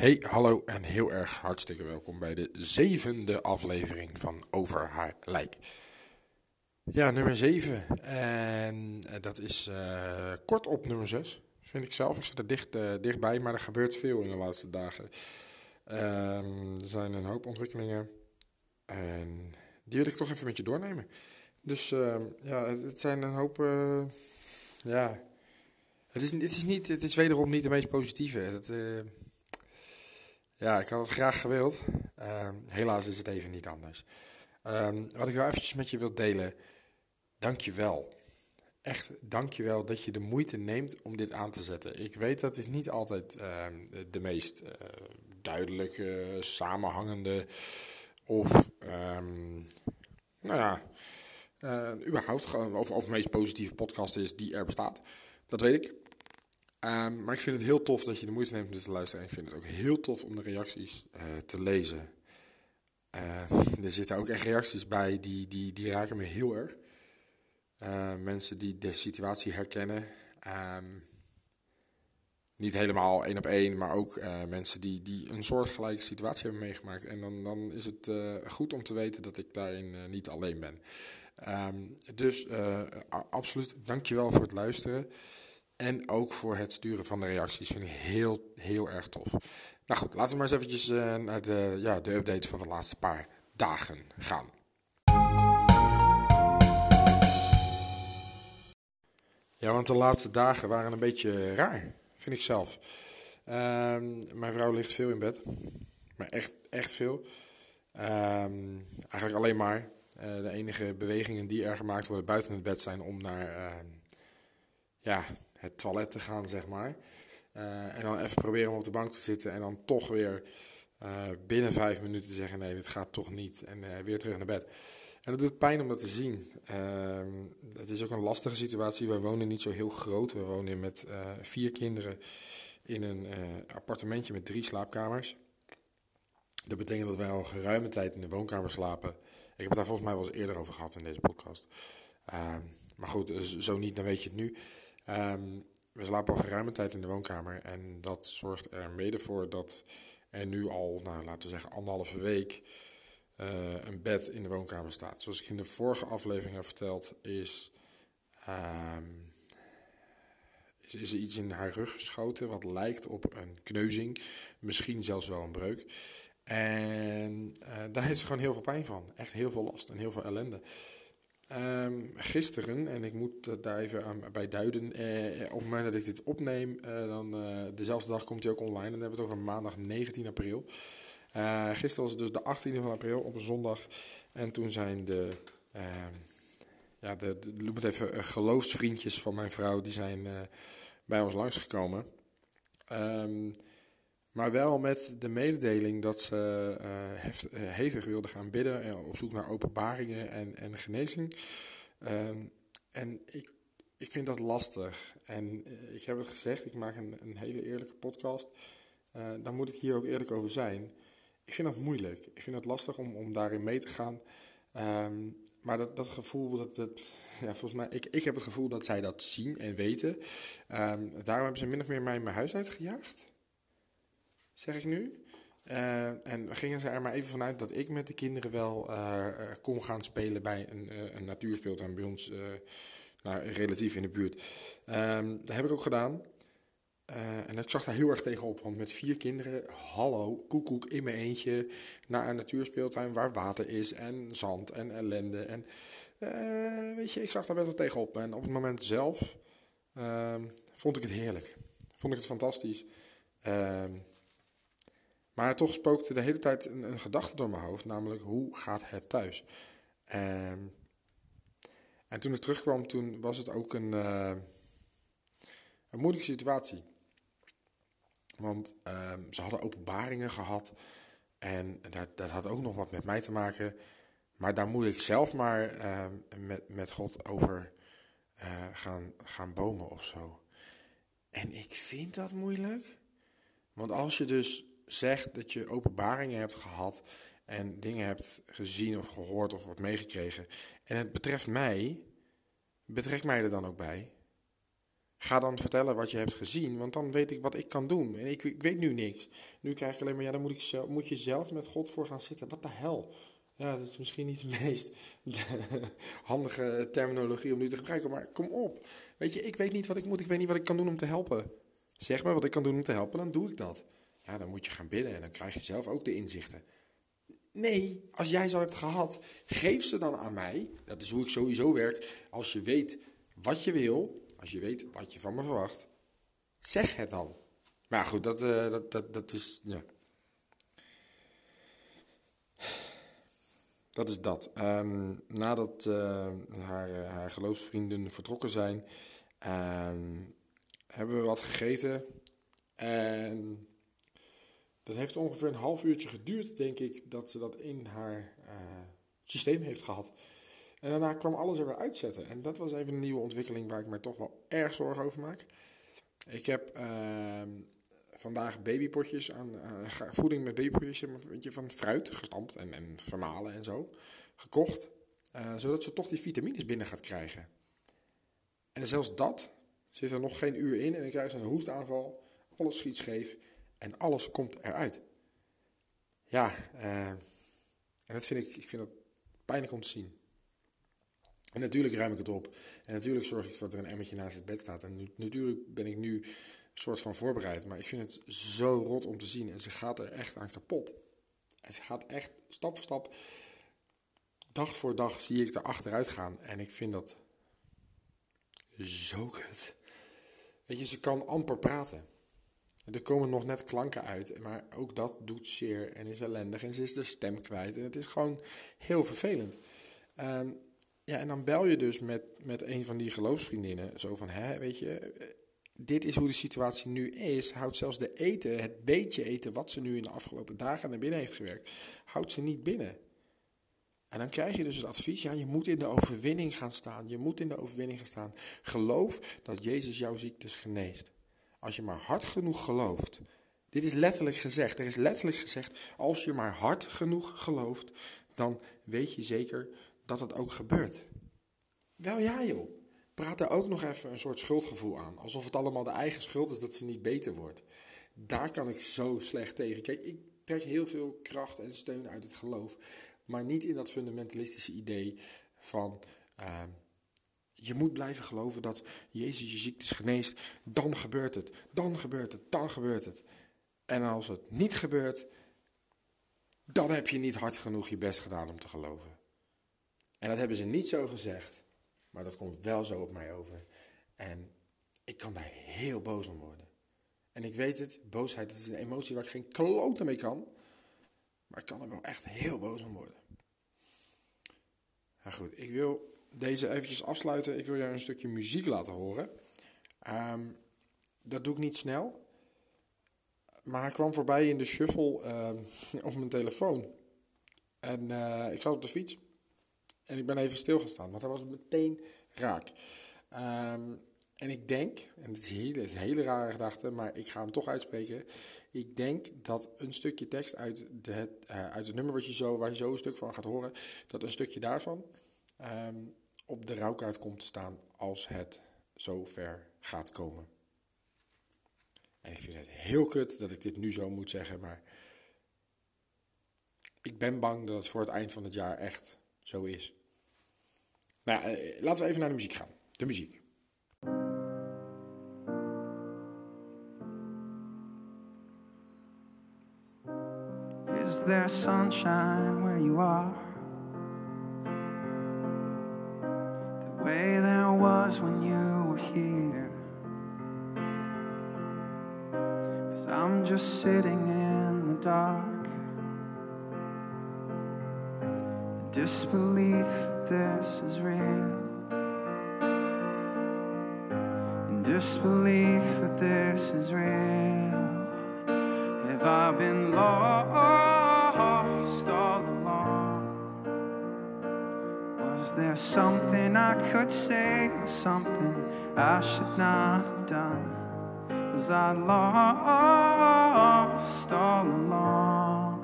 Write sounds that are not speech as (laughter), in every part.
Hey, hallo en heel erg hartstikke welkom bij de zevende aflevering van Over haar lijk. Ja, nummer 7. En eh, dat is eh, kort op nummer 6, vind ik zelf. Ik zit er dicht, eh, dichtbij, maar er gebeurt veel in de laatste dagen. Ehm, er zijn een hoop ontwikkelingen en die wil ik toch even met je doornemen. Dus ehm, ja, het, zijn een hoop. ja, het is, het, is niet, het is wederom niet de meest positieve. Het, ja, ik had het graag gewild. Ehm, helaas is het even niet anders. Ehm, wat ik wel eventjes met je wil delen. Dank je wel. Echt, dank je wel dat je de moeite neemt om dit aan te zetten. Ik weet dat het niet altijd ehm, de meest eh, duidelijke, samenhangende of, nou ja, eh, überhaupt gewoon, of, of meest positieve podcast is die er bestaat. Dat weet ik. Ehm, maar ik vind het heel tof dat je de moeite neemt om dit te luisteren. En ik vind het ook heel tof om de reacties eh, te lezen. Eh, er zitten ook echt reacties bij die, die, die raken me heel erg. Eh, mensen die de situatie herkennen. Ehm, niet helemaal één op één, maar ook eh, mensen die, die een soortgelijke situatie hebben meegemaakt. En dan, dan is het eh, goed om te weten dat ik daarin niet alleen ben. Ehm, dus absoluut, dankjewel voor het luisteren. En ook voor het sturen van de reacties. Vind ik heel, heel erg tof. Nou goed, laten we maar eens eventjes eh, naar de, ja, de updates van de laatste paar dagen gaan. Ja, want de laatste dagen waren een beetje raar, vind ik zelf. Ehm, mijn vrouw ligt veel in bed. Maar echt, echt veel. Ehm, eigenlijk alleen maar. Eh, de enige bewegingen die er gemaakt worden buiten het bed zijn om naar ehm, ja, het toilet te gaan, zeg maar. Eh, en dan even proberen om op de bank te zitten en dan toch weer eh, binnen vijf minuten te zeggen: nee, dit gaat toch niet. En eh, weer terug naar bed. En dat doet pijn om dat te zien. Ehm, het is ook een lastige situatie. Wij wonen niet zo heel groot. We wonen met vier kinderen in een appartementje met drie slaapkamers. Dat betekent dat wij al geruime tijd in de woonkamer slapen. Ik heb het daar volgens mij wel eens eerder over gehad in deze podcast. Ehm, maar goed, dus zo niet, dan weet je het nu. Ehm, we slapen al geruime tijd in de woonkamer. En dat zorgt er mede voor dat er nu al, nou, laten we zeggen, anderhalve week eh, een bed in de woonkamer staat. Zoals ik in de vorige aflevering heb verteld, is, ehm, is, is er iets in haar rug geschoten wat lijkt op een kneuzing. Misschien zelfs wel een breuk. En eh, daar heeft ze gewoon heel veel pijn van. Echt heel veel last en heel veel ellende. Ehm, gisteren, en ik moet daar even aan, bij duiden, eh, op het moment dat ik dit opneem, eh, dan eh, dezelfde dag komt hij ook online. En dan hebben we het over maandag 19 april. Gisteren was het dus de 18e van april op een zondag. En toen zijn de, ehm, ja, de, de, even, geloofsvriendjes van mijn vrouw, die zijn bij ons langsgekomen. Ehm, maar wel met de mededeling dat ze eh, eh, hevig wilden gaan bidden en op zoek naar openbaringen en, en genezing. Ehm, en ik, ik vind dat lastig. En eh, ik heb het gezegd, ik maak een, een hele eerlijke podcast. Eh daar moet ik hier ook eerlijk over zijn. Ik vind dat moeilijk. Ik vind het lastig om, om daarin mee te gaan. Ehm, maar dat, dat gevoel, dat, dat, ja, volgens mij, ik, ik heb het gevoel dat zij dat zien en weten. Ehm, daarom hebben ze min of meer mij mijn huis uitgejaagd. Zeg ik nu. Eh, en gingen ze er maar even vanuit dat ik met de kinderen wel eh, eh, kon gaan spelen bij een, een natuurspeeltuin bij ons, nou, relatief in de buurt. Ehm, dat heb ik ook gedaan. En ik zag daar heel erg tegenop, want met vier kinderen, hallo, koekoek in mijn eentje, naar een natuurspeeltuin waar water is en zand en ellende. En weet je, ik zag daar best wel tegenop. En op het moment zelf ehm, vond ik het heerlijk. Vond ik het fantastisch. Ehm, maar toch spookte de hele tijd een, gedachte door mijn hoofd, namelijk hoe gaat het thuis? Ehm, En toen ik terugkwam, toen was het ook een, uh, een moeilijke situatie. Want ehm, ze hadden openbaringen gehad. En dat, dat had ook nog wat met mij te maken. Maar daar moet ik zelf maar ehm, met, met God over uh, gaan, gaan bomen of zo. En ik vind dat moeilijk. Want als je dus zegt dat je openbaringen hebt gehad en dingen hebt gezien of gehoord of wordt meegekregen en het betreft mij, betrek mij er dan ook bij. Ga dan vertellen wat je hebt gezien, want dan weet ik wat ik kan doen. En ik, ik weet nu niks. Nu krijg je alleen maar, ja, dan moet, ik zelf, moet je zelf met God voor gaan zitten. Wat de hel? Ja, dat is misschien niet de (laughs) meest handige terminologie om nu te gebruiken, maar kom op. Weet je, ik weet niet wat ik moet, ik weet niet wat ik kan doen om te helpen. Zeg maar wat ik kan doen om te helpen, dan doe ik dat. Ja, dan moet je gaan bidden en dan krijg je zelf ook de inzichten. Nee, als jij ze hebt gehad, geef ze dan aan mij. Dat is hoe ik sowieso werk. Als je weet wat je wil, als je weet wat je van me verwacht, zeg het dan. Maar goed, dat, uh, dat, dat, dat is. Ja. Dat is dat. Um, nadat uh, haar, uh, haar geloofsvrienden vertrokken zijn, um, hebben we wat gegeten. En dat heeft ongeveer een half uurtje geduurd, denk ik, dat ze dat in haar uh, systeem heeft gehad. En daarna kwam alles er weer uitzetten. En dat was even een nieuwe ontwikkeling waar ik mij toch wel erg zorgen over maak. Ik heb uh, vandaag babypotjes aan uh, voeding met babypotjes van fruit gestampt en, en vermalen en zo gekocht. Uh, zodat ze toch die vitamines binnen gaat krijgen. En zelfs dat zit er nog geen uur in en dan krijgt ze een hoestaanval. Alles schiet scheef en alles komt eruit. Ja, uh, en dat vind ik, ik vind dat pijnlijk om te zien. En natuurlijk ruim ik het op. En natuurlijk zorg ik dat er een emmertje naast het bed staat. En nu, natuurlijk ben ik nu een soort van voorbereid. Maar ik vind het zo rot om te zien. En ze gaat er echt aan kapot. En ze gaat echt stap voor stap, dag voor dag zie ik er achteruit gaan. En ik vind dat zo kut. Weet je, ze kan amper praten. Er komen nog net klanken uit, maar ook dat doet zeer en is ellendig. En ze is de stem kwijt en het is gewoon heel vervelend. Um, ja, en dan bel je dus met, met een van die geloofsvriendinnen. Zo van, hè, weet je, dit is hoe de situatie nu is. Houdt zelfs de eten, het beetje eten wat ze nu in de afgelopen dagen naar binnen heeft gewerkt, houdt ze niet binnen. En dan krijg je dus het advies, ja, je moet in de overwinning gaan staan. Je moet in de overwinning gaan staan. Geloof dat Jezus jouw ziektes geneest. Als je maar hard genoeg gelooft. Dit is letterlijk gezegd. Er is letterlijk gezegd, als je maar hard genoeg gelooft, dan weet je zeker dat het ook gebeurt. Wel ja joh, praat er ook nog even een soort schuldgevoel aan. Alsof het allemaal de eigen schuld is dat ze niet beter wordt. Daar kan ik zo slecht tegen. Kijk, ik trek heel veel kracht en steun uit het geloof. Maar niet in dat fundamentalistische idee van... Uh, je moet blijven geloven dat Jezus je ziektes geneest. Dan gebeurt het. Dan gebeurt het. Dan gebeurt het. En als het niet gebeurt, dan heb je niet hard genoeg je best gedaan om te geloven. En dat hebben ze niet zo gezegd, maar dat komt wel zo op mij over. En ik kan daar heel boos om worden. En ik weet het, boosheid is een emotie waar ik geen klote mee kan. Maar ik kan er wel echt heel boos om worden. Nou goed, ik wil deze eventjes afsluiten. Ik wil jou een stukje muziek laten horen. Um, dat doe ik niet snel. Maar hij kwam voorbij in de shuffle um, (laughs) op mijn telefoon. En uh, ik zat op de fiets. En ik ben even stilgestaan, want hij was meteen raak. Um, en ik denk, en het is, hele, is een hele rare gedachte, maar ik ga hem toch uitspreken. Ik denk dat een stukje tekst uit, de, het, uh, uit het nummer wat je zo, waar je zo een stuk van gaat horen, dat een stukje daarvan op de rouwkaart komt te staan als het zover gaat komen. En ik vind het heel kut dat ik dit nu zo moet zeggen, maar ik ben bang dat het voor het eind van het jaar echt zo is. Nou, uh, laten we even naar de muziek gaan. De muziek. Is there sunshine where you are? way there was when you were here. Cause I'm just sitting in the dark in disbelief that this is real. In disbelief that this is real. Have I been lost? Was there something I could say or something I should not have done? Was I lost all along?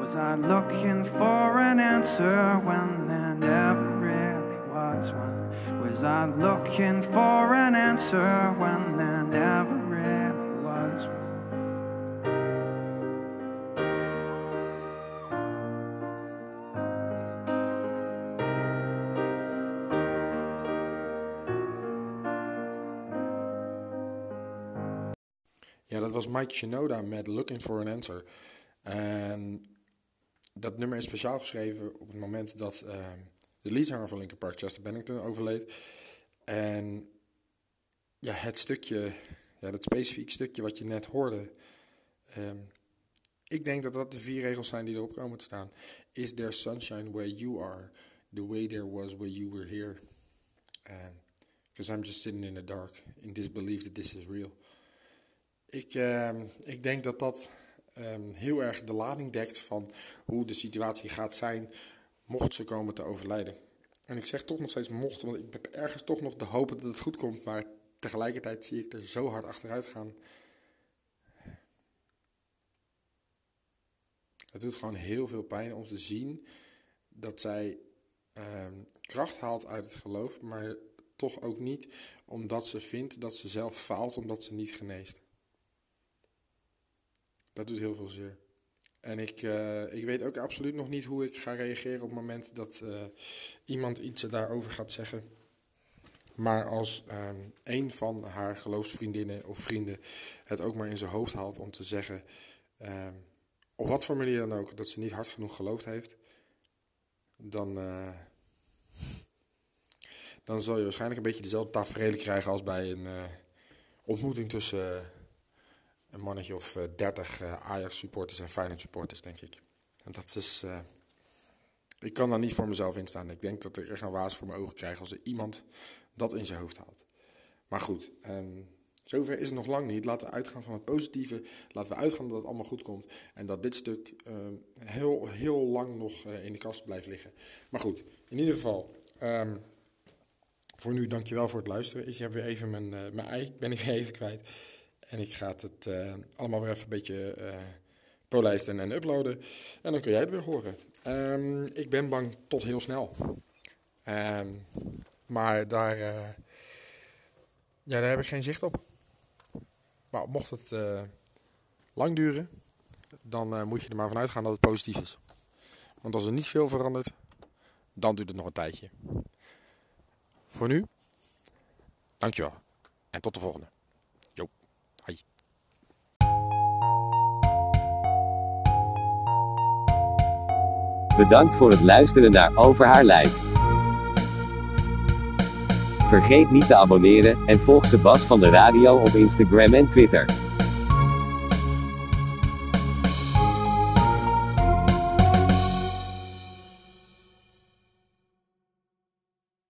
Was I looking for an answer when there never really was one? Was I looking for an answer when there never Ja, dat was Mike Shinoda met Looking for an Answer. En dat nummer is speciaal geschreven op het moment dat ehm, de leadzanger van Linkin Park, Chester Bennington, overleed. En ja, het stukje, ja, dat specifiek stukje wat je net hoorde. ehm, ik denk dat dat de vier regels zijn die erop komen te staan. Is there sunshine where you are? The way there was where you were here. Because I'm just sitting in the dark in disbelief that this is real. Ik, ehm, ik denk dat dat ehm, heel erg de lading dekt van hoe de situatie gaat zijn mocht ze komen te overlijden. En ik zeg toch nog steeds mocht, want ik heb ergens toch nog de hoop dat het goed komt, maar tegelijkertijd zie ik er zo hard achteruit gaan. Het doet gewoon heel veel pijn om te zien dat zij ehm, kracht haalt uit het geloof, maar toch ook niet omdat ze vindt dat ze zelf faalt, omdat ze niet geneest. Dat doet heel veel zeer. En ik, eh, ik weet ook absoluut nog niet hoe ik ga reageren op het moment dat eh, iemand iets daarover gaat zeggen. Maar als ehm, een van haar geloofsvriendinnen of vrienden het ook maar in zijn hoofd haalt om te zeggen, ehm, op wat voor manier dan ook, dat ze niet hard genoeg geloofd heeft, dan, eh, dan zal je waarschijnlijk een beetje dezelfde tafereel krijgen als bij een ontmoeting tussen een mannetje of eh, dertig Ajax supporters en Feyenoord supporters, denk ik. En dat is, eh, ik kan daar niet voor mezelf in staan. Ik denk dat ik echt een waas voor mijn ogen krijg als er iemand dat in zijn hoofd haalt. Maar goed, ehm, zover is het nog lang niet. Laten we uitgaan van het positieve. Laten we uitgaan dat het allemaal goed komt. En dat dit stuk ehm, heel, heel lang nog eh, in de kast blijft liggen. Maar goed, in ieder geval. ehm, voor nu dankjewel voor het luisteren. Ik heb weer even mijn, eh, mijn ei, ben ik weer even kwijt. En ik ga het eh, allemaal weer even een beetje eh polijsten en uploaden. En dan kun jij het weer horen. Ehm, ik ben bang tot heel snel. Ehm, maar daar, eh, ja, daar heb ik geen zicht op. Maar mocht het lang duren, dan moet je er maar vanuit gaan dat het positief is. Want als er niet veel verandert, dan duurt het nog een tijdje. Voor nu, dankjewel. En tot de volgende. Bedankt voor het luisteren naar Over haar lijk. Vergeet niet te abonneren en volg Sebas van de Radio op Instagram en Twitter.